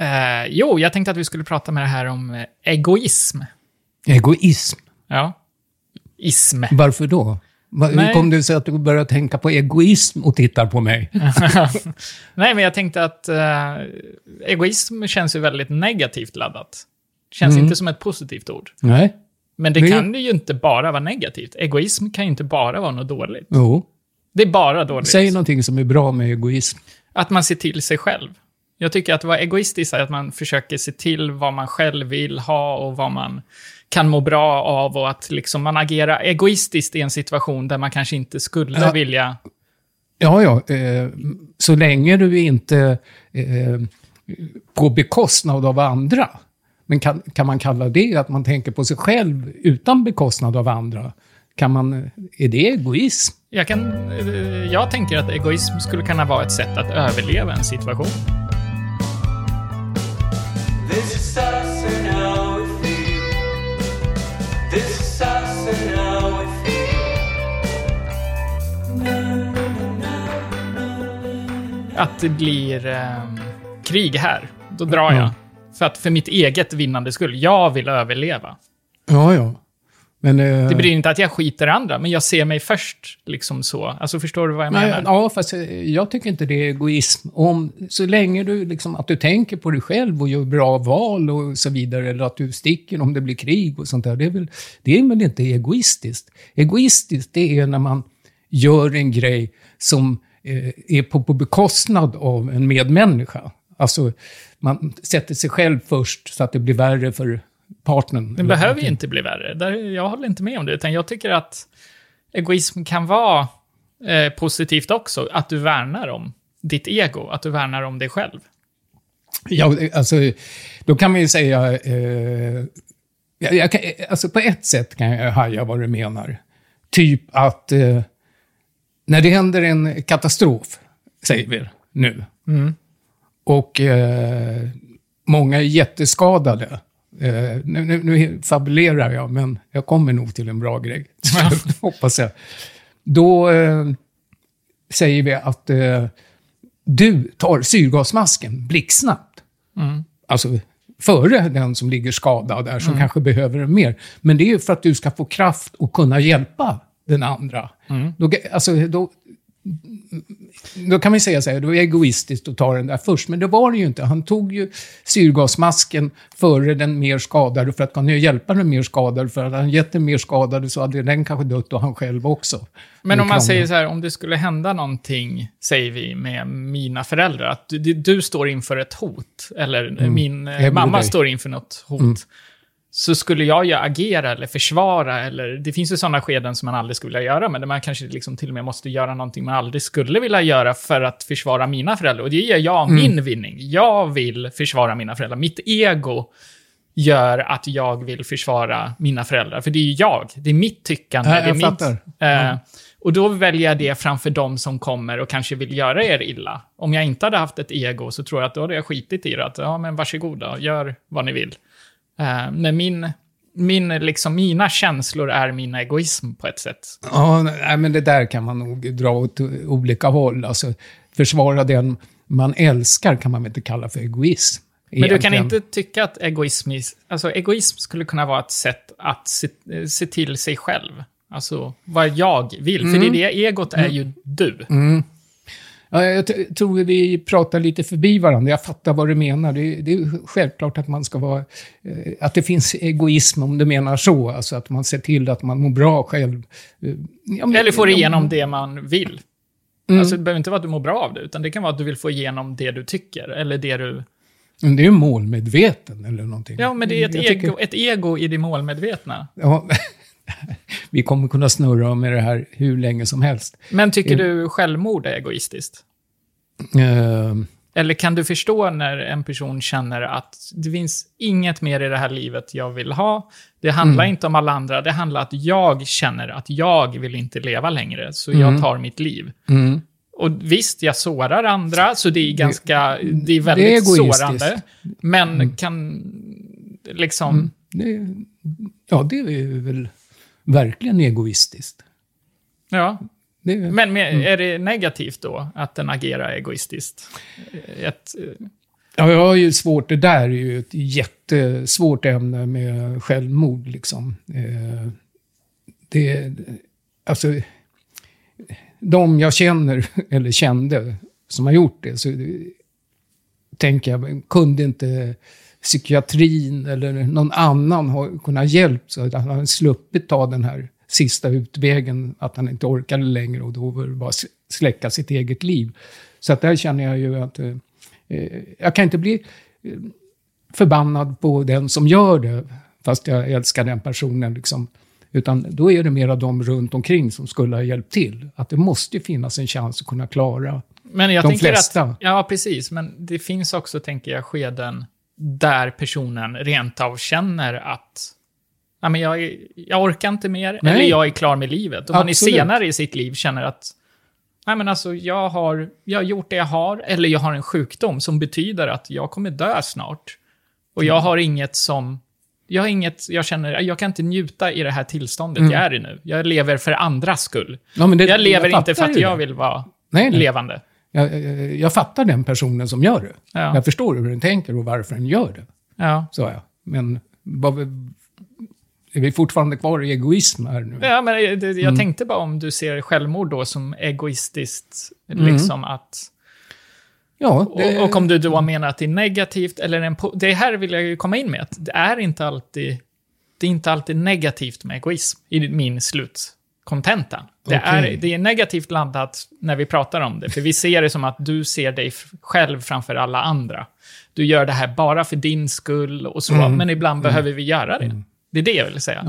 Eh, jo, jag tänkte att vi skulle prata med det här om eh, egoism. Egoism. Ja. Ism. Varför då? Hur Nej. kom det sig att du började tänka på egoism och tittar på mig? Nej, men jag tänkte att eh, egoism känns ju väldigt negativt laddat. Känns Mm. inte som ett positivt ord. Nej? Men det Det- kan ju inte bara vara negativt. Egoism kan ju inte bara vara något dåligt. Jo. Det är bara dåligt. Säg någonting som är bra med egoism. Att man ser till sig själv. Jag tycker att vara egoistisk är att man försöker se till vad man själv vill ha och vad man kan må bra av och att liksom man agerar egoistiskt i en situation där man kanske inte skulle Ja. vilja... Ja, ja. Eh, så länge du inte eh, på bekostnad av andra. Men kan, kan man kalla det att man tänker på sig själv utan bekostnad av andra? Kan man, är det egoism? Jag, kan, eh, jag tänker att egoism skulle kunna vara ett sätt att överleva en situation. Att det blir eh, krig här, då drar jag. Mm. För att för mitt eget vinnande skull, jag vill överleva. Ja, ja. Men, eh, Det betyder inte att jag skiter i andra, men jag ser mig först liksom så. Alltså förstår du vad jag Nej, menar? ja, fast eh, jag tycker inte det är egoism. Om, så länge du liksom, att du tänker på dig själv och gör bra val och så vidare, eller att du sticker om det blir krig och sånt där, det är väl, det är väl inte egoistiskt. Egoistiskt, det är när man gör en grej som eh, är på, på bekostnad av en medmänniska. Alltså, man sätter sig själv först så att det blir värre för partnern. Det behöver ju inte bli värre. Jag håller inte med om det, utan jag tycker att egoism kan vara eh, positivt också. Att du värnar om ditt ego, att du värnar om dig själv. Ja, alltså, då kan man ju säga... Eh, jag, jag kan, alltså på ett sätt kan jag haja vad du menar. Typ att eh, när det händer en katastrof, säger vi nu, och eh, många är jätteskadade. Eh, nu, nu, nu fabulerar jag, men jag kommer nog till en bra grej. hoppas jag. Då eh, säger vi att eh, du tar syrgasmasken blixtsnabbt. Alltså före den som ligger skadad där, som kanske behöver den mer. Men det är ju för att du ska få kraft och kunna hjälpa den andra. Då, alltså, då, då kan man säga så här, det var egoistiskt att ta den där först, men det var det ju inte. Han tog ju syrgasmasken före den mer skadade för att kunna hjälpa den mer skadade. För att han gett den mer skadade så hade den kanske dött och han själv också. Men om man säger så här, om det skulle hända någonting, säger vi, med mina föräldrar, att du, du står inför ett hot, eller min eh, mamma dig. står inför något hot, så skulle jag ju agera eller försvara, eller det finns ju sådana skeden som man aldrig skulle vilja göra, men där man kanske liksom till och med måste göra någonting man aldrig skulle vilja göra för att försvara mina föräldrar. Och det ger jag min vinning. Jag vill försvara mina föräldrar. Mitt ego gör att jag vill försvara mina föräldrar. För det är ju jag, det är mitt tyckande. Ja, det är mitt. Eh, och då väljer jag det framför de som kommer och kanske vill göra er illa. Om jag inte hade haft ett ego så tror jag att då hade jag skitit i det. Att, ja, men varsågoda, gör vad ni vill. Eh, men min, min, liksom, mina känslor är min egoism på ett sätt. Ja, nej, men det där kan man nog dra åt olika håll. Alltså, försvara den man älskar kan man väl inte kalla för egoism. Men du kan egentligen. inte tycka att egoism, is- alltså, egoism skulle kunna vara ett sätt att se, se till sig själv. Alltså vad jag vill. För det är det, egot är ju du. Ja, jag tror vi pratar lite förbi varandra. Jag fattar vad du menar. Det, är- det är självklart att man ska vara... eh, Att det finns egoism om du menar så. Alltså att man ser till att man mår bra själv. Eh, ja, men- Eller får ja, igenom det man vill. Alltså, det behöver inte vara att du mår bra av det, utan det kan vara att du vill få igenom det du tycker, eller det du... Men det är ju målmedveten eller någonting. Ja, men det är ett, Jag ego, tycker- ett ego i det målmedvetna. Ja, vi kommer kunna snurra med det här hur länge som helst. Men tycker du självmord är egoistiskt? Eh, Eller kan du förstå när en person känner att det finns inget mer i det här livet jag vill ha? Det handlar inte om alla andra, det handlar om att jag känner att jag vill inte leva längre, så jag tar mitt liv. mm. Och visst, jag sårar andra, så det är ganska, det är väldigt det är sårande. Men kan, liksom, det, ja, det är väl verkligen egoistiskt. ja. Det, Men med, är det negativt då, att den agerar egoistiskt? Ett, Ja, jag har ju svårt. Det där är ju ett jättesvårt ämne med självmord. Liksom. Eh, det, alltså, de jag känner, eller kände, som har gjort det, så tänker jag, kunde inte psykiatrin eller någon annan ha kunnat hjälpt så att han sluppit ta den här sista utvägen, att han inte orkade längre och då var bara släcka sitt eget liv. Så att där känner jag ju att eh, eh, jag kan inte bli eh, förbannad på den som gör det, fast jag älskar den personen. Liksom. Utan då är det mera de runt omkring som skulle ha hjälpt till. Att det måste finnas en chans att kunna klara Men jag de tänker flesta. att... Ja, precis. Men det finns också, tänker jag, skeden där personen rent av känner att ja, men jag, är, jag orkar inte mer, Nej. eller jag är klar med livet. Om man är senare i sitt liv känner att Nej, men alltså, jag, har, jag har gjort det jag har, eller jag har en sjukdom som betyder att jag kommer dö snart. Och jag har inget som... Jag har inget, jag känner, jag kan inte njuta i det här tillståndet Mm. jag är i nu. Jag lever för andras skull. Ja, det- jag lever inte för att jag vill vara Nej, nej. levande. Jag, jag, jag fattar den personen som gör det. Ja. Jag förstår hur den tänker och varför den gör det. Ja. Så jag. Men vad, är vi fortfarande kvar i egoism här nu? Ja, men det, jag Mm. tänkte bara om du ser självmord då som egoistiskt, Mm. liksom att... Ja, det, Och, och om du då menar att det är negativt, eller en... Det här vill jag ju komma in med, att det är inte alltid... Det är inte alltid negativt med egoism, i min slutkontenta. Det, Okej. är, det är negativt laddat när vi pratar om det, för vi ser det som att du ser dig själv framför alla andra. Du gör det här bara för din skull och så, Mm. men ibland behöver vi göra det. Det är det jag vill säga.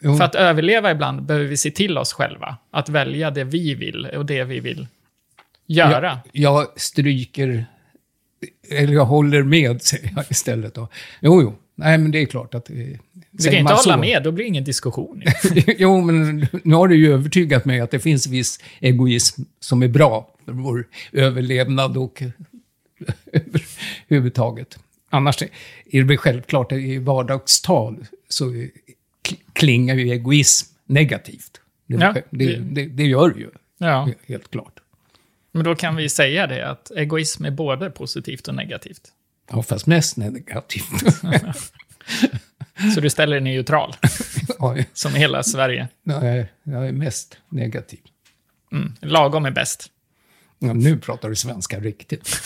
ja, För att överleva ibland behöver vi se till oss själva. Att välja det vi vill och det vi vill göra. jag stryker, eller jag håller med, säger jag istället. Då. Jo, jo. Nej, men det är klart att... eh, du kan inte hålla så- med, då blir det ingen diskussion. jo, men nu har du ju övertygat mig att det finns viss egoism som är bra för vår överlevnad och överhuvudtaget. Annars är det självklart i vardagstal så klingar ju egoism negativt. Det, Ja, det- det, det gör det ju, ja. helt klart. Men då kan vi säga det, att egoism är både positivt och negativt. Ja, fast mest negativt. Så du ställer dig neutral, som hela Sverige. är, jag är mest negativ. Mm. Lagom är bäst. Ja, nu pratar du svenska riktigt.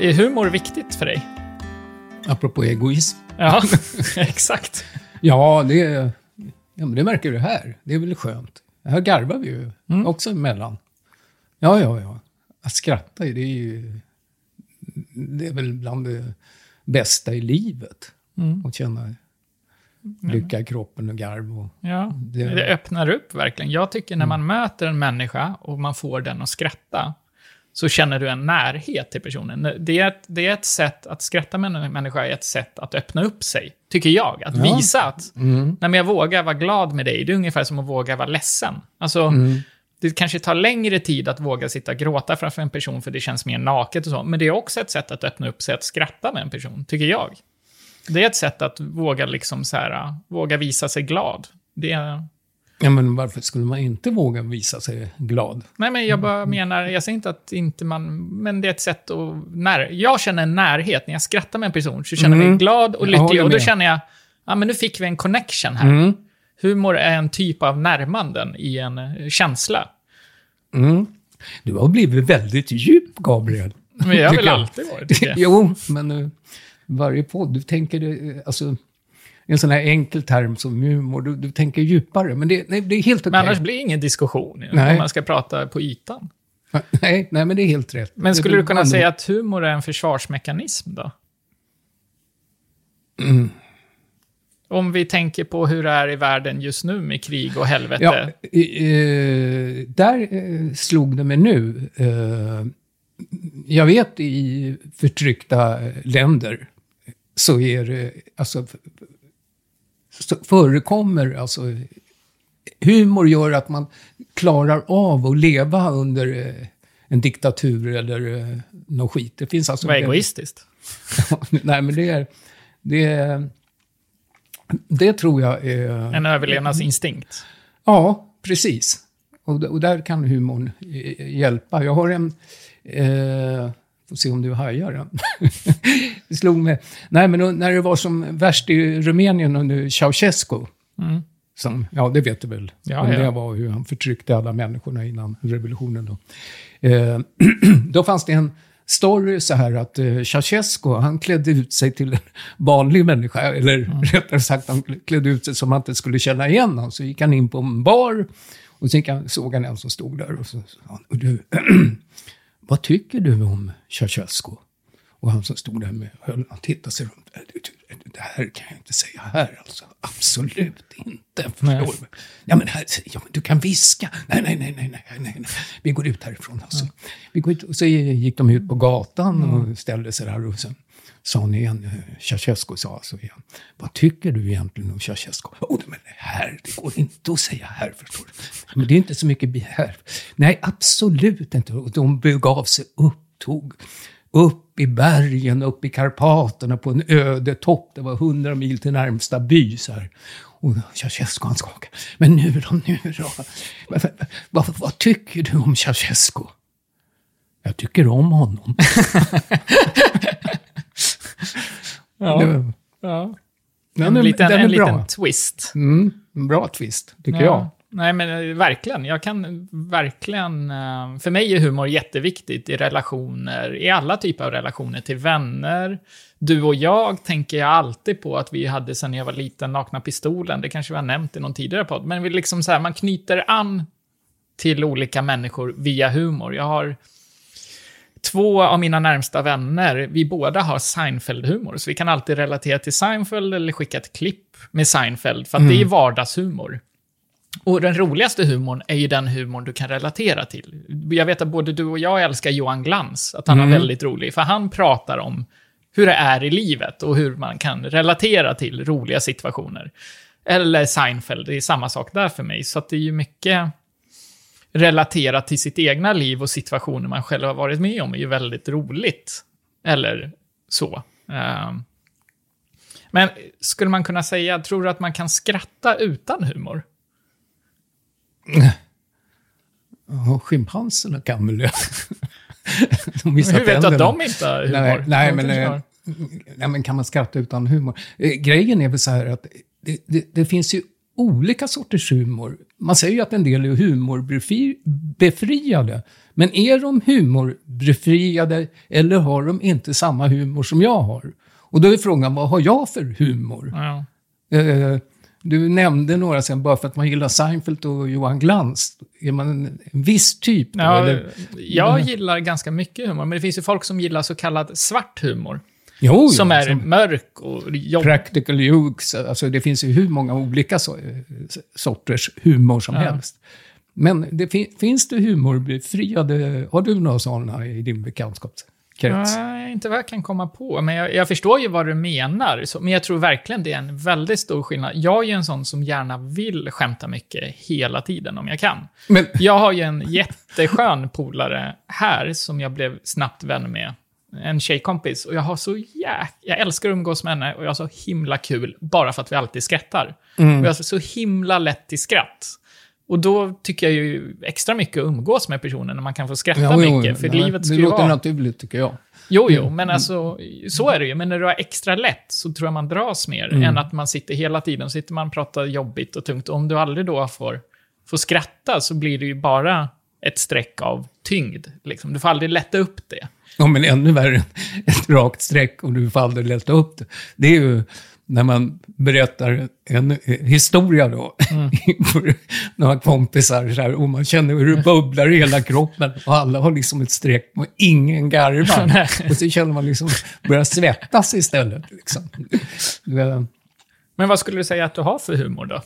Är humor viktigt för dig? Apropå egoism. Ja, exakt. Ja, det, ja, men det märker du här. Det är väl skönt. Här garvar vi ju också emellan. Ja, ja, ja. Att skratta, det är ju... Det är väl bland det bästa i livet. Att känna lycka i kroppen och garv. Och, Ja, Det- det öppnar upp verkligen. Jag tycker när man möter en människa och man får den att skratta, så känner du en närhet till personen. Det är ett, det är ett sätt, att skratta med en människa är ett sätt att öppna upp sig, tycker jag. Att Ja. visa att, nej men jag vågar vara glad med dig. Det är ungefär som att våga vara ledsen. Alltså, det kanske tar längre tid att våga sitta och gråta framför en person för det känns mer naket och så. Men det är också ett sätt att öppna upp sig att skratta med en person, tycker jag. Det är ett sätt att våga liksom så här, våga visa sig glad. Det är... ja, men varför skulle man inte våga visa sig glad? Nej, men jag bara menar, jag säger inte att inte man, men det är ett sätt att när, Jag känner en närhet, när jag skrattar med en person så känner jag Mm. mig glad och lycklig och då känner jag, ja men nu fick vi en connection här. Mm. Humor är en typ av närmanden i en eh, känsla. Mm. Du har blivit väldigt djup, Gabriel. Men jag har väl alltid varit det. jo, men uh, varje podd, du tänker, uh, alltså, en sån här enkel term som humor, du, du tänker djupare. Men det, nej, det är helt okej. Men annars blir det ingen diskussion Nej. om man ska prata på ytan. nej, nej, men det är helt rätt. Men skulle du kunna säga att humor är en försvarsmekanism då? Mm. Om vi tänker på hur det är i världen just nu med krig och helvete. Ja, eh, där eh, slog det mig nu. Eh, jag vet i förtryckta länder så är det, alltså, förekommer, alltså, humor gör att man klarar av att leva under eh, en diktatur eller eh, något skit. Det finns alltså... Vad egoistiskt. Nej, men det är, det är, det tror jag är... En överlevnadsinstinkt. Ja, precis. Och, och där kan humorn eh, hjälpa. Jag har en... Eh, får se om du hajar den. det slog mig. Nej, men när det var som värst i Rumänien under Ceausescu. Mm. Som, ja, det vet du väl? Ja, om ja. det var hur han förtryckte alla människorna innan revolutionen. Då, eh, då fanns det en story så här att eh, Ceausescu, han klädde ut sig till en vanlig människa. Eller rättare sagt, han klädde ut sig som man inte skulle känna igen honom. Så gick han in på en bar och han, såg han en som stod där och så sa han, "Och du, vad tycker du om Ceausescu? Och han som stod där med höll, han tittade sig runt. "Äh, du, Det här kan jag inte säga här alltså. Absolut inte. Förstår du? Ja, men, här, ja, men du kan viska. Nej, nej, nej, nej, nej, nej. Vi går ut härifrån. Alltså. Vi går ut, och så gick de ut på gatan och ställde sig där och sen sa hon igen, eh, Ceausescu sa alltså igen, vad tycker du egentligen om Ceausescu? Oh, men det här, det går inte att säga här, förstår du. Men det är inte så mycket begär. Nej, absolut inte. Och de begav sig upp, tog upp i bergen, upp i Karpaterna på en öde topp. Det var hundra mil till närmsta by. Så här. Och Ceausescu han skakade. Men nu då, nu då? Vad, vad, vad tycker du om Ceausescu? Jag tycker om honom. Ja. Det- ja. Den En, är, liten, den en liten twist. Mm, en bra twist, tycker Ja. jag. Nej, men eh, verkligen. Jag kan verkligen... eh, För mig är humor jätteviktigt i relationer, i alla typer av relationer, till vänner. Du och jag tänker jag alltid på att vi hade sen jag var liten, Nakna Pistolen. Det kanske vi har nämnt i någon tidigare podd. Men vi liksom så här, man knyter an till olika människor via humor. Jag har två av mina närmsta vänner, vi båda har Seinfeld-humor, så vi kan alltid relatera till Seinfeld eller skicka ett klipp med Seinfeld, för att det är vardagshumor. Och den roligaste humorn är ju den humorn du kan relatera till. Jag vet att både du och jag älskar Johan Glans, att han är väldigt rolig, för han pratar om hur det är i livet och hur man kan relatera till roliga situationer. Eller Seinfeld, det är samma sak där för mig. Så det är ju mycket relaterat till sitt egna liv och situationer man själv har varit med om är ju väldigt roligt. Eller så. Ehm. Men skulle man kunna säga, tror du att man kan skratta utan humor? Ja, schimpanserna kan väl det. de Hur vet du att de inte har humor? Nej, nej, men, kanske eh, nej, men kan man skratta utan humor? Eh, grejen är väl så här att det, det, det finns ju olika sorters humor. Man säger ju att en del är humorbefriade. Men är de humorbefriade eller har de inte samma humor som jag har? Och då är frågan, vad har jag för humor? Ja. Eh, Du nämnde några sen, bara för att man gillar Seinfeld och Johan Glans. Är man en, en viss typ? Då, Ja, eller? jag gillar ganska mycket humor, men det finns ju folk som gillar så kallad svart humor. Jo, som är som mörk och jobbig. Practical jokes, alltså det finns ju hur många olika so sorters humor som Ja. helst. Men det fin finns det humorbefriade, har du några sådana i din bekantskapskrets? Nej, inte vad jag kan komma på. Men jag, jag förstår ju vad du menar. Så, men jag tror verkligen det är en väldigt stor skillnad. Jag är ju en sån som gärna vill skämta mycket hela tiden om jag kan. Men, Jag har ju en jätteskön polare här som jag blev snabbt vän med. En tjejkompis. Och jag har så jäk... Jag älskar att umgås med henne och jag har så himla kul bara för att vi alltid skrattar. Mm. Och jag har så himla lätt till skratt. Och då tycker jag ju extra mycket att umgås med personen när man kan få skratta Ja, jo, mycket. För nej, livet det ska ju låter vara... naturligt tycker jag. Jo, jo, men alltså, så är det ju. Men när du har extra lätt så tror jag man dras mer än att man sitter hela tiden, sitter man och pratar jobbigt och tungt. Och om du aldrig då får, får skratta så blir det ju bara ett streck av tyngd. Liksom. Du får aldrig lätta upp det. Ja, men ännu värre ett rakt streck och du får aldrig lätta upp det. Det är ju när man berättar en historia då inför några kompisar så här, och man känner hur det bubblar i hela kroppen och alla har liksom ett streck och ingen garvar. och så känner man liksom börjar svettas istället. Liksom. Men vad skulle du säga att du har för humor då?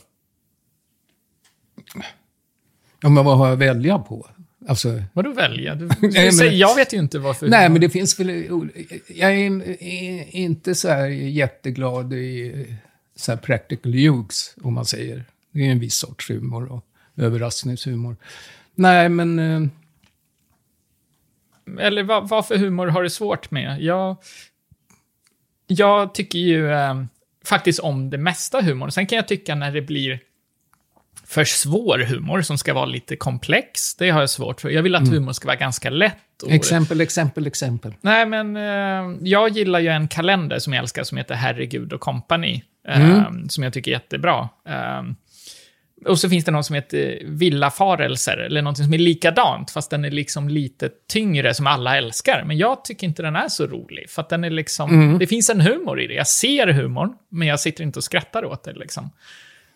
Ja, men vad har jag att välja på? Alltså, Vad du välja? Du, Nej, men- jag vet ju inte vad för Nej, men det finns väl... Jag är, är inte så här jätteglad i så här practical jokes, om man säger. Det är en viss sorts humor och överraskningshumor. Nej, men... eh, Eller vad, vad för humor har du svårt med? Jag, jag tycker ju eh, faktiskt om det mesta humorn. Sen kan jag tycka när det blir för svår humor som ska vara lite komplex. Det har jag svårt för. Jag vill att humor ska vara ganska lätt. Och, Exempel, exempel, exempel. Nej, men eh, jag gillar ju en kalender som jag älskar som heter Herregud och Company. Eh, Som jag tycker är jättebra. Eh, och så finns det någon som heter Villafarelser, eller något som är likadant, fast den är liksom lite tyngre, som alla älskar. Men jag tycker inte den är så rolig, för att den är liksom... Det finns en humor i det. Jag ser humorn, men jag sitter inte och skrattar åt det liksom.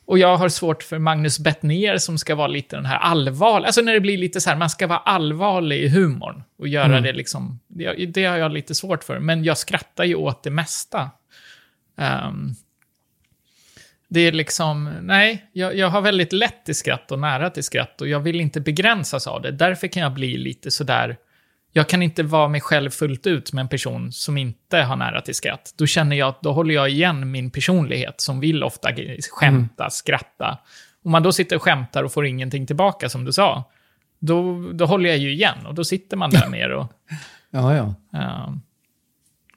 Och jag har svårt för Magnus Bettner som ska vara lite den här allvarliga, alltså när det blir lite så här, man ska vara allvarlig i humorn och göra det liksom, det, det har jag lite svårt för. Men jag skrattar ju åt det mesta. Ehm, det är liksom, nej, jag, jag har väldigt lätt till skratt och nära till skratt och jag vill inte begränsas av det. Därför kan jag bli lite sådär, jag kan inte vara mig själv fullt ut med en person som inte har nära till skratt. Då känner jag att då håller jag igen min personlighet som vill ofta skämta, skratta. Om man då sitter och skämtar och får ingenting tillbaka, som du sa, då, då håller jag ju igen och då sitter man där mer och... Ja, ja. ehm,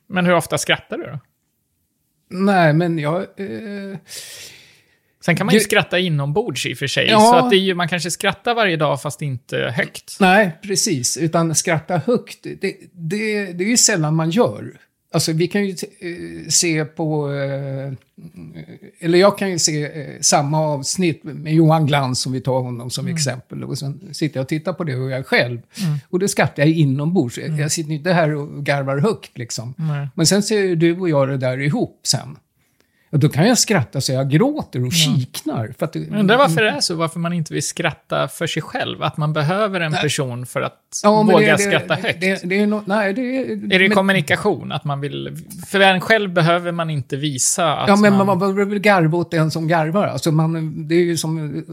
men hur ofta skrattar du då? Nej, men jag... Eh, Sen kan man ju skratta inombords i och för sig, Ja. så att det är ju, man kanske skrattar varje dag fast inte högt. nej, precis. Utan skratta högt, det, det, det är ju sällan man gör. Alltså, vi kan ju eh, se på... Eh, eller jag kan ju se eh, samma avsnitt med Johan Glans, om vi tar honom som exempel. Och sen sitter jag och tittar på det och jag själv. Och då skrattar jag inombords. Jag sitter inte här och garvar högt liksom. Men sen ser du och jag det där ihop sen. Och då kan jag skratta så jag gråter och kiknar. För att, Jag undrar varför det är så, varför man inte vill skratta för sig själv. Att man behöver en person för att Ja, våga det- det- skratta högt. Det, det är no, nej, det är... det men- kommunikation? Att man vill... För en själv behöver man inte visa att Ja, men man... man, behöver väl garva åt den som garvar. Alltså man, det är ju som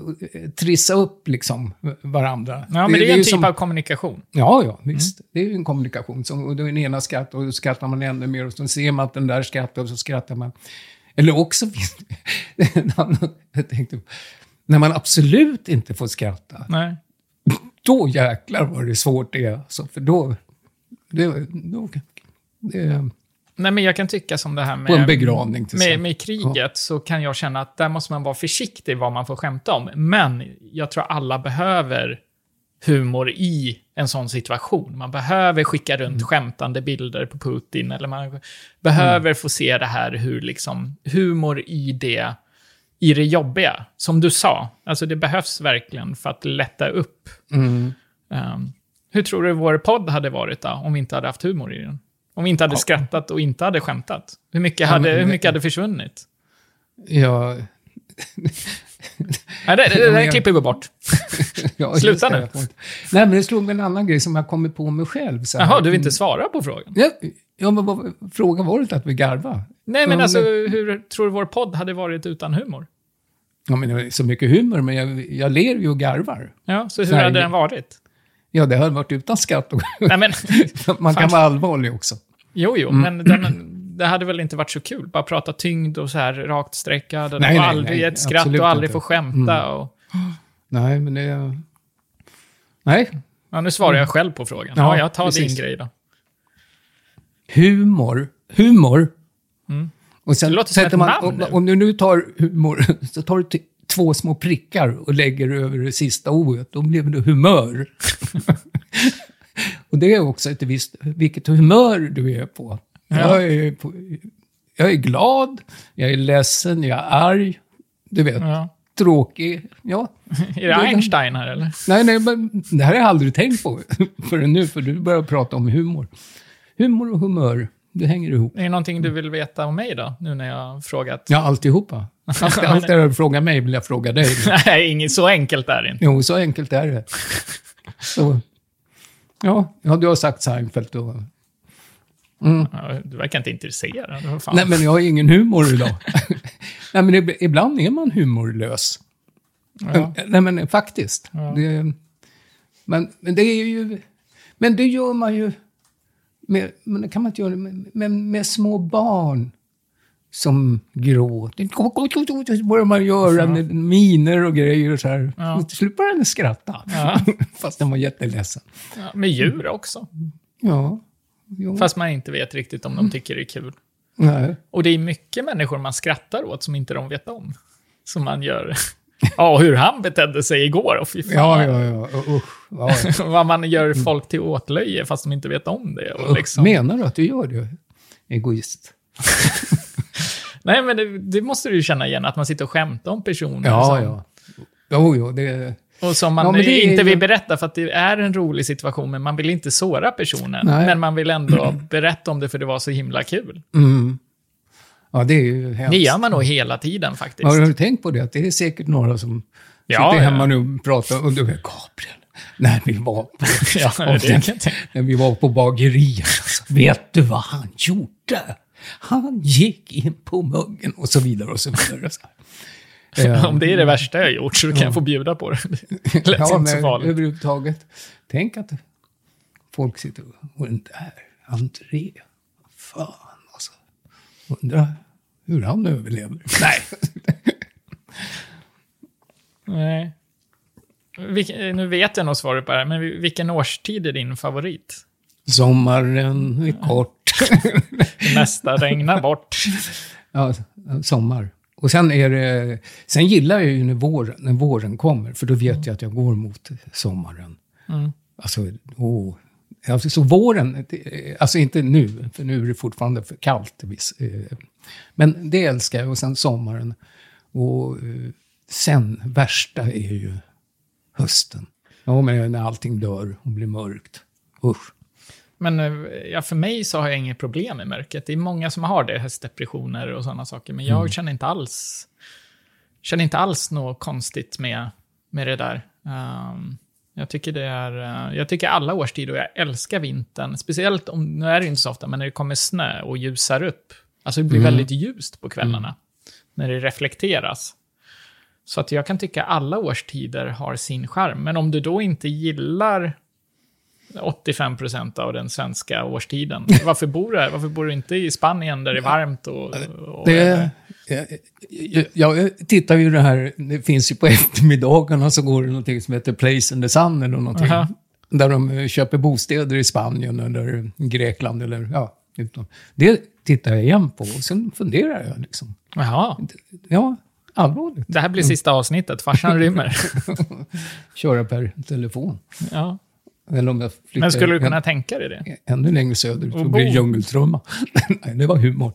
trissa upp liksom varandra. Ja, men det är en typ som, av kommunikation. Ja, ja, visst. Det är ju en kommunikation. Som, och den ena skrattar och då skrattar man ännu mer och så ser man att den där skrattar och så skrattar man. Eller också finns det en annan, jag tänkte, när man absolut inte får skratta, Nej. då jäklar vad det svårt det är. Alltså, för då, det, då det, Nej, men jag kan tycka som det här med... På en begravning till med, med kriget så kan jag känna att där måste man vara försiktig vad man får skämta om. Men jag tror alla behöver humor i en sån situation. Man behöver skicka runt skämtande bilder på Putin, eller man behöver få se det här hur liksom humor i det, i det jobbiga. Som du sa, alltså det behövs verkligen för att lätta upp. mm. Um, hur tror du vår podd hade varit då, om vi inte hade haft humor i den? Om vi inte hade skrattat och inte hade skämtat? Hur mycket hade, hur mycket hade försvunnit? Ja, Nej, det, det, det, klipper vi bort. ja, Sluta nu. Nej, men det slog mig en annan grej som jag kommit på mig själv. Så. Jaha, du vill inte svara på frågan? Ja, ja men vad, frågan var inte att vi garvar. Nej, men alltså, men- hur tror du vår podd hade varit utan humor? Ja, men det är så mycket humor, men jag, jag ler ju och garvar. Ja, så hur Så här- hade den varit? Ja, det hade varit utan skratt. Och Nej, men, man kan vara allvarlig också. jo, jo, Mm. men den, det hade väl inte varit så kul? Bara prata tyngd och så här rakt sträckad och Nej, nej, aldrig nej, ett skratt och aldrig inte. få skämta. Och, Nej, men det... Nej, ja, nu svarar jag själv på frågan. Ja, Ja, jag tar precis. din grej då. humor. Humor. Och sen Det låter som ett man, namn om, om du nu tar humor, så tar du två små prickar och lägger över det sista ordet. Då blir det humör. och det är också ett visst, vilket humör du är på. Ja. Jag, är jag är glad, jag är ledsen, jag är arg. Du vet, Ja. tråkig. Ja. Är det Einstein här, eller? Nej, nej, men det här har jag aldrig tänkt på förrän nu, för du börjar prata om humor. Humor och humör, det hänger ihop. Är det någonting du vill veta om mig då, nu när jag har frågat? Ja, alltihopa. Allt, allt det du frågar mig vill jag fråga dig. Nej, inget så enkelt är det inte. Jo, så enkelt är det. Så, ja, ja, du har sagt Seinfeld och... Ja, Du verkar inte intresserad. Nej, men jag har ingen humor idag. Nej, men ib- ibland är man humorlös. Ja. Nej, men faktiskt. Ja. Det, men, men det är ju... Men det gör man ju... Med, men det kan man inte göra med, med, med små barn som gråter. Så börjar man göra med miner och grejer och så här. Ja. Till slut börjar den skratta. Ja. Fast den var jätteledsen. Ja, med djur också. Ja. Jo. Fast man inte vet riktigt om de tycker det är kul. Nej. Och det är mycket människor man skrattar åt som inte de vet om. Som man gör. Ja, hur han betedde sig igår. Och fy fan. Ja, ja, ja. Usch. Ja, ja. Vad man gör folk till åtlöje fast de inte vet om det. Och liksom. Menar du att du gör det? Egoist. Nej, men det, det måste du ju känna igen, att man sitter och skämtar om personer. Ja, ja. Jo, jo, det... Och som man Ja, är inte vill berätta för att det är en rolig situation, men man vill inte såra personen. Nej. Men man vill ändå berätta om det för det var så himla kul. Mm. Ja, det är ju hemskt. Det gör man nog hela tiden faktiskt. Har du tänkt på det? Att det är säkert några som Ja, sitter hemma nu och pratar. Och du är Gabriel, när vi var på, Ja, tänka. när vi var på bageriet. Vet du vad han gjorde? Han gick in på muggen och så vidare och så vidare. Så Om det är det värsta jag gjort så kan jag få bjuda på det. Det lät ja, inte så farligt. överhuvudtaget. Tänk att folk sitter och... Den där, André. Fan alltså. Undrar hur han överlever. Nej. Nej. Vilken, nu vet jag nog svaret på det här, men vilken årstid är din favorit? Sommaren är kort. Mesta regnar bort. Ja, sommar. Och sen är det... Sen gillar jag ju när våren, när våren kommer, för då vet jag att jag går mot sommaren. Mm. Alltså, åh. Alltså, så våren, alltså inte nu, för nu är det fortfarande för kallt. Eh, men det älskar jag. Och sen sommaren. Och eh, sen, värsta är ju hösten. Ja, men när allting dör och blir mörkt. Usch. Men eh, ja, för mig så har jag inget problem med mörkret. Det är många som har det, höstdepressioner och sådana saker. Men jag känner inte alls känner inte alls något konstigt med, med det där. Ehm, jag tycker det är, eh, jag tycker alla årstider, och jag älskar vintern. Speciellt om, nu är det inte så ofta, men när det kommer snö och ljusar upp. Alltså det blir väldigt ljust på kvällarna. När det reflekteras. Så att jag kan tycka alla årstider har sin charm. Men om du då inte gillar 85 procent av den svenska årstiden. Varför bor du här? Varför bor du inte i Spanien där det är varmt och... och Det, jag, jag, tittar ju det här, det finns ju på eftermiddagarna så går det någonting som heter Place in the Sun eller någonting. Aha. Där de eh, köper bostäder i Spanien eller Grekland eller ja, utom. Det tittar jag igen på och sen funderar jag liksom. Jaha, Ja, allvarligt. det här blir sista avsnittet. Farsan rymmer. Köra per telefon. Ja. Eller om jag flyttar Men skulle du kunna än, tänka dig det? ännu längre söderut Och blir bo- djungeltrumma. Nej, det var humor.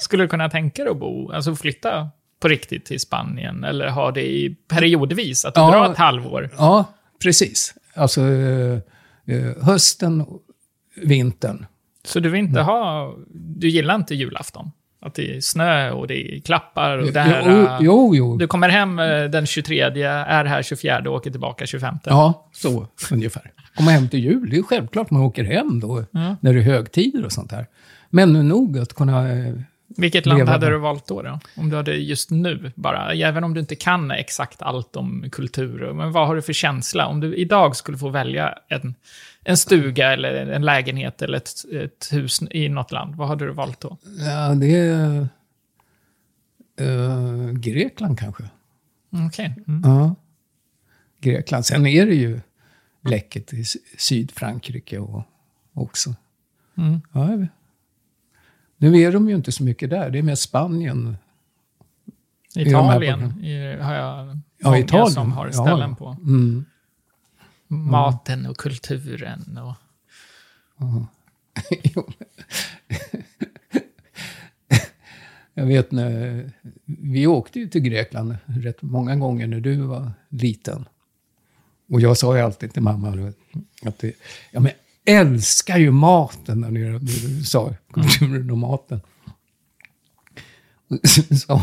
Skulle du kunna tänka dig att bo, alltså flytta på riktigt till Spanien? Eller ha det i periodvis, att du Ja. drar ett halvår? Ja, precis. Alltså eh, eh, hösten, vintern. Så du vill inte ha, du gillar inte julafton? Att det är snö och det är klappar och det här... jo, äh, jo, jo. Du kommer hem eh, den 23, är här 24 och åker tillbaka 25. Ja, så ungefär. Komma hem till jul, det är självklart man åker hem då, Ja. när det är högtider och sånt där. Men nog att kunna... eh, Vilket land hade där. du valt då, då? Om du hade just nu bara, även om du inte kan exakt allt om kultur, men vad har du för känsla? Om du idag skulle få välja en, en stuga eller en lägenhet eller ett, ett hus i något land, vad hade du valt då? Ja, det är... eh, Grekland kanske. Okej. Mm. Ja. Grekland. Sen är det ju läckert i Sy- Sydfrankrike och, också. Mm. Ja. Nu är de ju inte så mycket där. Det är mer Spanien. Italien i, har jag Ja, många Italien. som har Ja. ställen på. Mm. Maten och kulturen och... Jo. Jag vet när vi åkte ju till Grekland rätt många gånger när du var liten. Och jag sa ju alltid till mamma att det, ja, men jag älskar ju maten där nere. Du sa kulturen och maten. Så,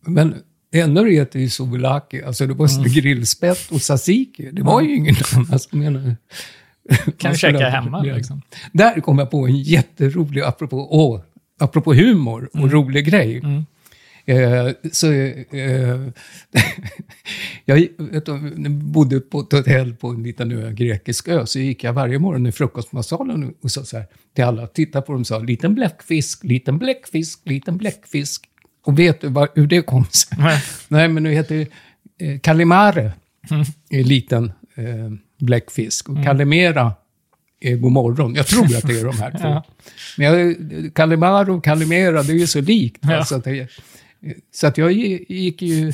men ändå äter ju souvlaki, alltså det var Mm. grillspett och tzatziki. Det var ju ingen annan som menade... Kan du käka hemma liksom? Där kom jag på en jätterolig, apropå, åh, apropå humor och rolig grej. Eh, så, eh, jag vet, du, bodde på ett hotell på en liten ö, grekisk ö, så gick jag varje morgon i frukostmatsalen och sa så här till alla, titta på dem och sa, liten bläckfisk, liten bläckfisk, liten bläckfisk. Och vet du var, hur det kom sig? Nej. Nej, men nu heter det eh, Kalimare, är liten eh, bläckfisk. Och Kalimera är god morgon. Jag tror att det är de här två. Ja. Men jag, Kalimaro och Kalimera, det är ju så likt. Ja. Så, att det, så att jag gi- gick ju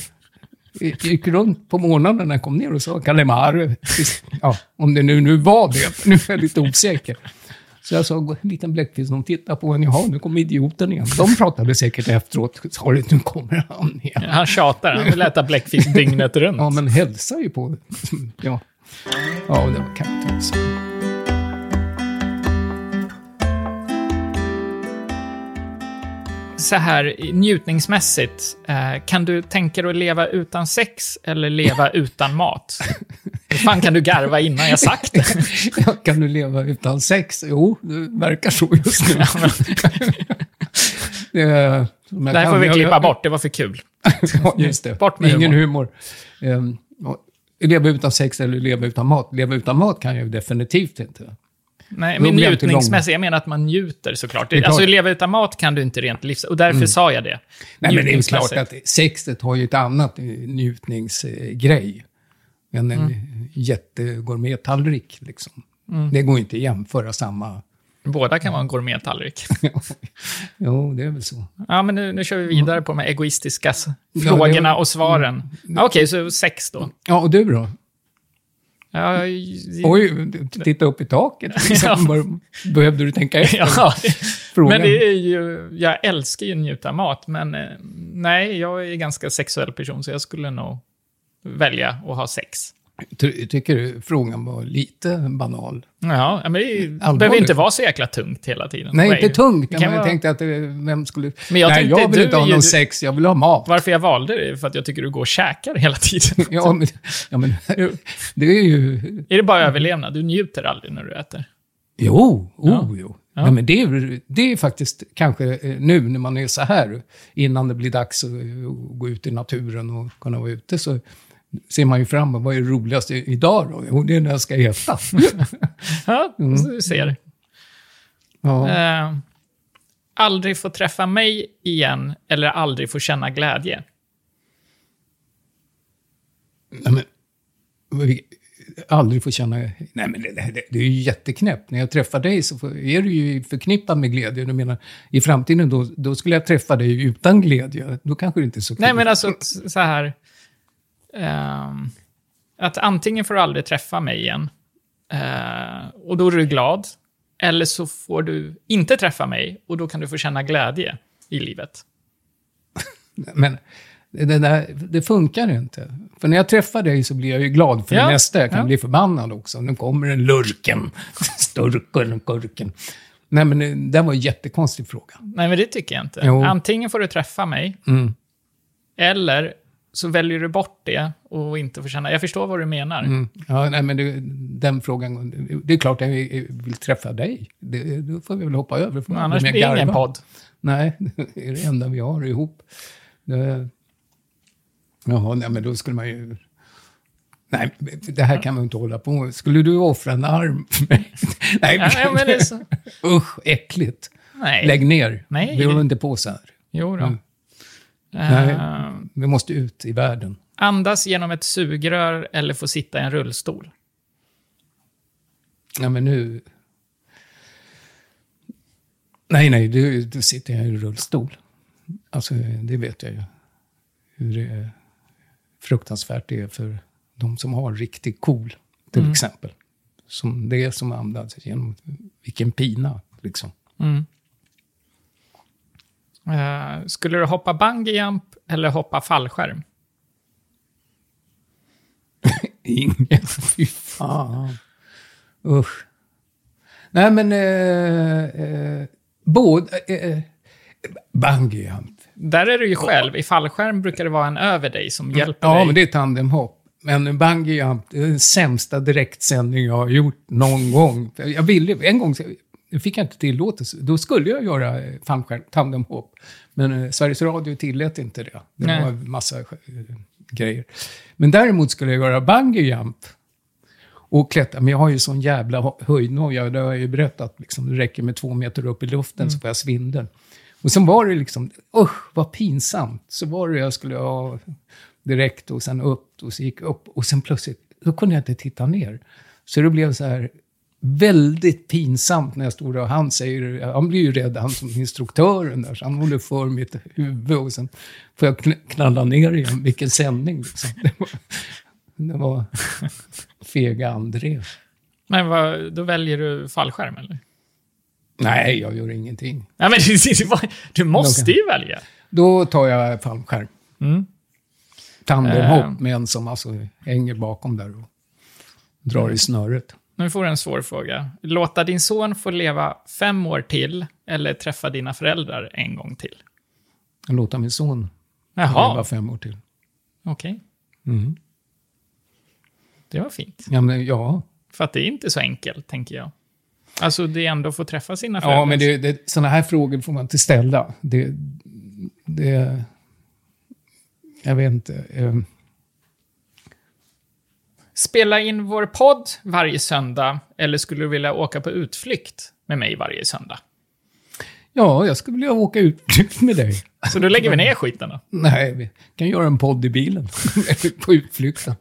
gick runt på morgonen när jag kom ner och sa Kalimar. Ja, om det nu, nu var det. Nu är jag lite osäker. Så jag sa, en liten bläckfisk, de tittar på en, jaha, nu kommer idioten igen. De pratade säkert efteråt, det, nu kommer han igen. Han tjatar, han vill äta bläckfisk dygnet runt. Ja, men hälsa ju på. Ja, ja det var katten också. Så här, njutningsmässigt, eh, kan du tänka dig att leva utan sex eller leva utan mat? Hur fan kan du garva innan jag sagt det? Kan du leva utan sex? Jo, det verkar så just nu. det, här får vi klippa bort, det var för kul. Ja, just det. Bort med Ingen humor. humor. Ja, leva utan sex eller leva utan mat? Leva utan mat kan jag ju definitivt inte. Nej, men njutningsmässigt, jag menar att man njuter såklart. Det är Alltså klart. leva utan mat kan du inte rent livs... Och därför sa jag det. Nej, men det är klart att sexet har ju ett annat eh, njutningsgrej. En Mm. jättegourmettallrik, liksom. Mm. Det går inte att jämföra samma... Båda kan vara en gourmettallrik. jo, det är väl så. Ja, men nu, nu kör vi vidare på de här egoistiska s- Ja, frågorna var- Mm. och svaren. Ja, Okej, så sex då. Ja, och du då? Ja, Oj, du titta upp i taket. Liksom. Bara- Behövde du tänka efter? ja, Frågan. men det är ju... Jag älskar ju att njuta mat, men eh, nej, jag är en ganska sexuell person, så jag skulle nog välja att ha sex. Ty- Tycker du frågan var lite banal? Ja, men det Allvarligt. behöver inte vara så jäkla tungt hela tiden. Nej, inte tungt. Men jag vara- tänkte att vem skulle... Men jag Nej, jag vill du inte ha någon sex, jag vill ha mat. Varför jag valde det för att jag tycker du går och käkar hela tiden. Ja, men, ja, men det är ju... Är det bara överlevnad? Du njuter aldrig när du äter. Jo, oh, Ja. jo. Ja. Nej, men det är, det är faktiskt kanske eh, nu när man är så här, innan det blir dags att gå ut i naturen och kunna vara ute, så ser man ju fram emot vad är det roligaste idag då? Jo, det är när jag ska äta. Ja, så du ser. Ja. Eh, aldrig få träffa mig igen eller aldrig få känna glädje. Nej, men, aldrig får känna... Nej, men det, det, det är ju jätteknäppt. När jag träffar dig så får, är du ju förknippad med glädje. Du menar, i framtiden då, då skulle jag träffa dig utan glädje. Då kanske det inte är så kul. Nej, men alltså så här. Ehm, att antingen får du aldrig träffa mig igen eh, och då är du glad. Eller så får du inte träffa mig och då kan du få känna glädje i livet. Men det, där, det funkar inte. För när jag träffar dig så blir jag ju glad för Ja, det mesta. Jag kan ja. bli förbannad också. Nu kommer en lurken. Sturken, kurken. Nej, men det, det var en jättekonstig fråga. Nej, men det tycker jag inte. Jo. Antingen får du träffa mig, Mm. eller så väljer du bort det och inte får känna... Jag förstår vad du menar. Mm. Ja, nej, men det, den frågan, det är klart att jag vill träffa dig. Det, då får vi väl hoppa över. Får man Annars bli blir det ingen podd. Nej, det är det enda vi har ihop. Det, jaha, nej, men då skulle man ju... Nej, det här kan man inte hålla på med. Skulle du offra en arm för mig? Nej, ja, men det är så. usch, äckligt. Nej. Lägg ner. Nej. Vi håller inte på så här. Jo då. Mm. Eh, Nej. Vi måste ut i världen. andas genom ett sugrör eller få sitta i en rullstol. Ja, men nu... Nej, nej, du, du sitter i rullstol. Alltså, det vet jag ju. Hur det är fruktansvärt det är för de som har riktigt cool, till exempel. Som det som andas genom... Vilken pina, liksom. Mm. Eh, skulle du hoppa bungyjump eller hoppa fallskärm? Ingen, fy fan. Usch. Nej, men... Eh, eh, både... Eh, Bungyjump. Där är du ju själv. I fallskärm brukar det vara en över dig som hjälper Ja, dig. men det är tandemhopp. Men bungee jump, det är den sämsta direktsändning jag har gjort någon gång. Jag ville, en gång nu fick jag inte tillåtelse. Då skulle jag göra eh, tandemhopp. Men eh, Sveriges Radio tillät inte det. Det Nej. var en massa eh, grejer. Men däremot skulle jag göra bungee jump. Och klättra. Men jag har ju sån jävla höjdnoja. Det har jag ju berättat. Liksom. Det räcker med två meter upp i luften så får jag svindel. Och sen var det liksom, usch vad pinsamt. Så var det jag skulle ha direkt och sen upp och så gick upp. Och sen plötsligt, då kunde jag inte titta ner. Så det blev så här, väldigt pinsamt när jag står där och han säger, han blir ju rädd, han som instruktören där, så han håller för mitt huvud och sen får jag kn- knalla ner igen. Vilken sändning liksom. Det var, det var fega André. Men vad, då väljer du fallskärm, eller? Nej, jag gör ingenting. Nej, men du måste ju välja. Då tar jag fallskärm. Mm. Tandemhopp Eh. med en som alltså hänger bakom där och drar i snöret. Nu får du en svår fråga. Låta din son få leva fem år till eller träffa dina föräldrar en gång till? Låter min son leva Jaha, fem år till. okej. Mm. Det var fint. Ja, men, ja. För att det är inte så enkelt, tänker jag. Alltså, det är ändå att få träffa sina föräldrar. ja, men det, det, sådana här frågor får man inte ställa. Det, det, jag vet inte. Spela in vår podd varje söndag, eller skulle du vilja åka på utflykt med mig varje söndag? Ja, jag skulle vilja åka ut med dig. Så då lägger vi ner skiten då. Nej, vi kan göra en podd i bilen. På utflykten.